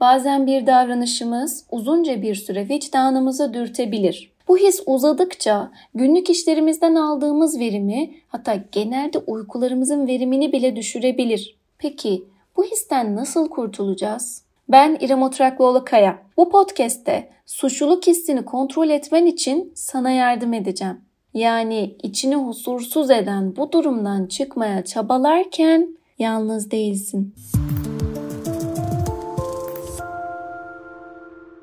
Bazen bir davranışımız uzunca bir süre vicdanımızı dürtebilir. Bu his uzadıkça günlük işlerimizden aldığımız verimi hatta genelde uykularımızın verimini bile düşürebilir. Peki bu histen nasıl kurtulacağız? Ben İrem Oturaklıoğlu Kaya. Bu podcast'te suçluluk hissini kontrol etmen için sana yardım edeceğim. Yani içini husursuz eden bu durumdan çıkmaya çabalarken yalnız değilsin.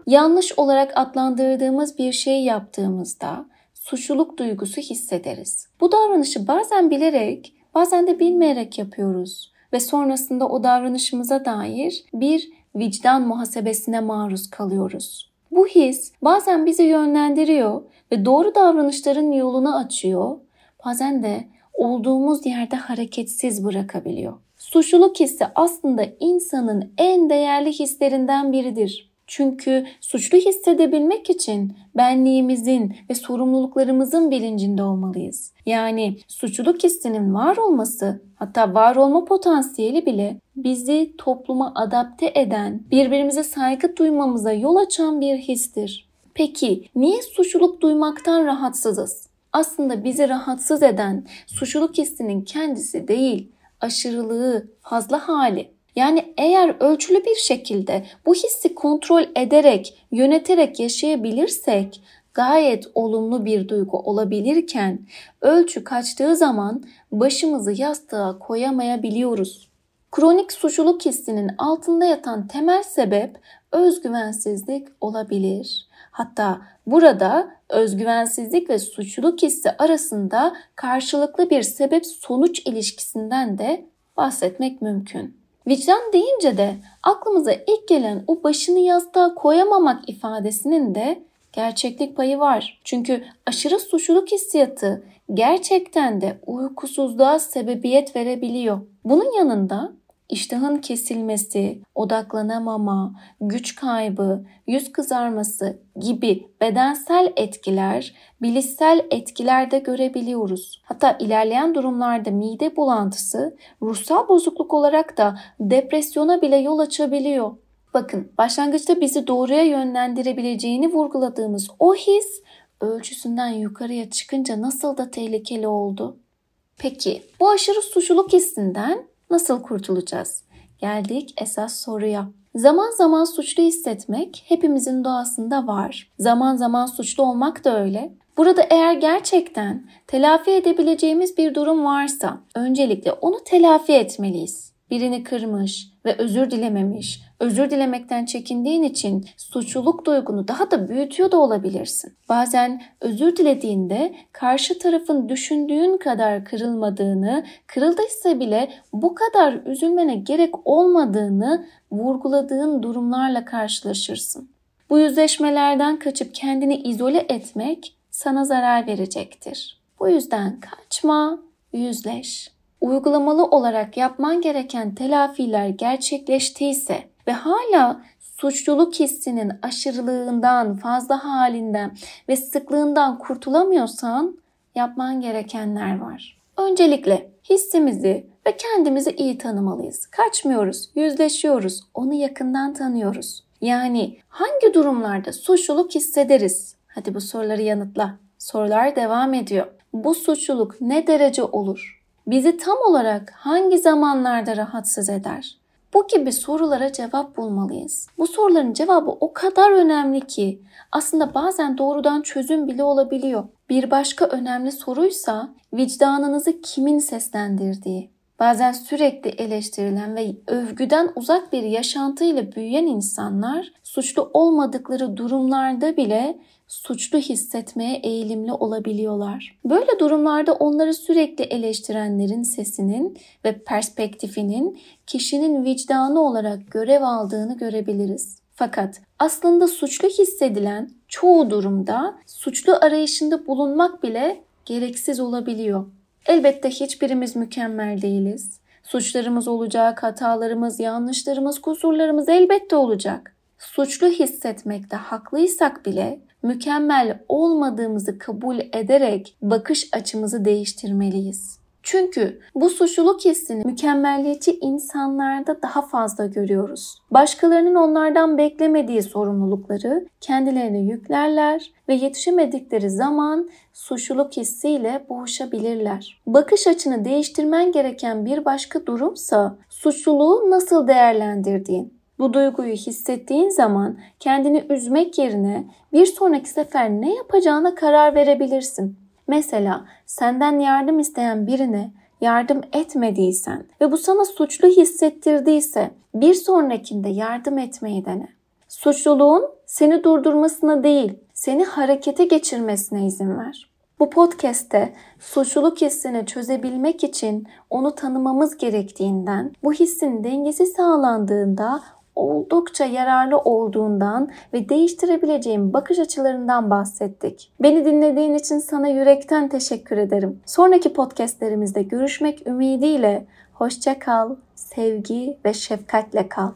Yanlış olarak adlandırdığımız bir şey yaptığımızda suçluluk duygusu hissederiz. Bu davranışı bazen bilerek, bazen de bilmeyerek yapıyoruz ve sonrasında o davranışımıza dair bir vicdan muhasebesine maruz kalıyoruz. Bu his bazen bizi yönlendiriyor ve doğru davranışların yolunu açıyor. Bazen de olduğumuz yerde hareketsiz bırakabiliyor. Suçluluk hissi aslında insanın en değerli hislerinden biridir. Çünkü suçlu hissedebilmek için benliğimizin ve sorumluluklarımızın bilincinde olmalıyız. Yani suçluluk hissinin var olması hatta var olma potansiyeli bile bizi topluma adapte eden, birbirimize saygı duymamıza yol açan bir histir. Peki niye suçluluk duymaktan rahatsızız? Aslında bizi rahatsız eden suçluluk hissinin kendisi değil, aşırılığı, fazla hali. Yani eğer ölçülü bir şekilde bu hissi kontrol ederek, yöneterek yaşayabilirsek gayet olumlu bir duygu olabilirken ölçü kaçtığı zaman başımızı yastığa koyamayabiliyoruz. Kronik suçluluk hissinin altında yatan temel sebep özgüvensizlik olabilir. Hatta burada özgüvensizlik ve suçluluk hissi arasında karşılıklı bir sebep sonuç ilişkisinden de bahsetmek mümkün. Vicdan deyince de aklımıza ilk gelen o başını yastığa koyamamak ifadesinin de gerçeklik payı var. Çünkü aşırı suçluluk hissiyatı gerçekten de uykusuzluğa sebebiyet verebiliyor. Bunun yanında iştahın kesilmesi, odaklanamama, güç kaybı, yüz kızarması gibi bedensel etkiler, bilişsel etkiler de görebiliyoruz. Hatta ilerleyen durumlarda mide bulantısı ruhsal bozukluk olarak da depresyona bile yol açabiliyor. Bakın başlangıçta bizi doğruya yönlendirebileceğini vurguladığımız o his ölçüsünden yukarıya çıkınca nasıl da tehlikeli oldu. Peki bu aşırı suçluluk hissinden Nasıl kurtulacağız? Geldik esas soruya. Zaman zaman suçlu hissetmek hepimizin doğasında var. Zaman zaman suçlu olmak da öyle. Burada eğer gerçekten telafi edebileceğimiz bir durum varsa öncelikle onu telafi etmeliyiz. Birini kırmış ve özür dilememiş, özür dilemekten çekindiğin için suçluluk duygunu daha da büyütüyor da olabilirsin. Bazen özür dilediğinde karşı tarafın düşündüğün kadar kırılmadığını, kırıldıysa bile bu kadar üzülmene gerek olmadığını vurguladığın durumlarla karşılaşırsın. Bu yüzleşmelerden kaçıp kendini izole etmek sana zarar verecektir. Bu yüzden kaçma, yüzleş. Uygulamalı olarak yapman gereken telafiler gerçekleştiyse ve hala suçluluk hissinin aşırılığından, fazla halinden ve sıklığından kurtulamıyorsan yapman gerekenler var. Öncelikle hissimizi ve kendimizi iyi tanımalıyız. Kaçmıyoruz, yüzleşiyoruz, onu yakından tanıyoruz. Yani hangi durumlarda suçluluk hissederiz? Hadi bu soruları yanıtla. Sorular devam ediyor. Bu suçluluk ne derece olur? Bizi tam olarak hangi zamanlarda rahatsız eder? Bu gibi sorulara cevap bulmalıyız. Bu soruların cevabı o kadar önemli ki aslında bazen doğrudan çözüm bile olabiliyor. Bir başka önemli soruysa vicdanınızı kimin seslendirdiği. Bazen sürekli eleştirilen ve övgüden uzak bir yaşantıyla büyüyen insanlar suçlu olmadıkları durumlarda bile suçlu hissetmeye eğilimli olabiliyorlar. Böyle durumlarda onları sürekli eleştirenlerin sesinin ve perspektifinin kişinin vicdanı olarak görev aldığını görebiliriz. Fakat aslında suçlu hissedilen çoğu durumda suçlu arayışında bulunmak bile gereksiz olabiliyor. Elbette hiçbirimiz mükemmel değiliz. Suçlarımız olacak, hatalarımız, yanlışlarımız, kusurlarımız elbette olacak. Suçlu hissetmekte haklıysak bile mükemmel olmadığımızı kabul ederek bakış açımızı değiştirmeliyiz. Çünkü bu suçluluk hissini mükemmelliyetçi insanlarda daha fazla görüyoruz. Başkalarının onlardan beklemediği sorumlulukları kendilerine yüklerler ve yetişemedikleri zaman suçluluk hissiyle boğuşabilirler. Bakış açını değiştirmen gereken bir başka durumsa suçluluğu nasıl değerlendirdiğin. Bu duyguyu hissettiğin zaman kendini üzmek yerine bir sonraki sefer ne yapacağına karar verebilirsin. Mesela senden yardım isteyen birine yardım etmediysen ve bu sana suçlu hissettirdiyse bir sonrakinde yardım etmeyi dene. Suçluluğun seni durdurmasına değil, seni harekete geçirmesine izin ver. Bu podcast'te suçluluk hissini çözebilmek için onu tanımamız gerektiğinden, bu hissin dengesi sağlandığında oldukça yararlı olduğundan ve değiştirebileceğim bakış açılarından bahsettik. Beni dinlediğin için sana yürekten teşekkür ederim. Sonraki podcastlerimizde görüşmek ümidiyle hoşça kal, sevgi ve şefkatle kal.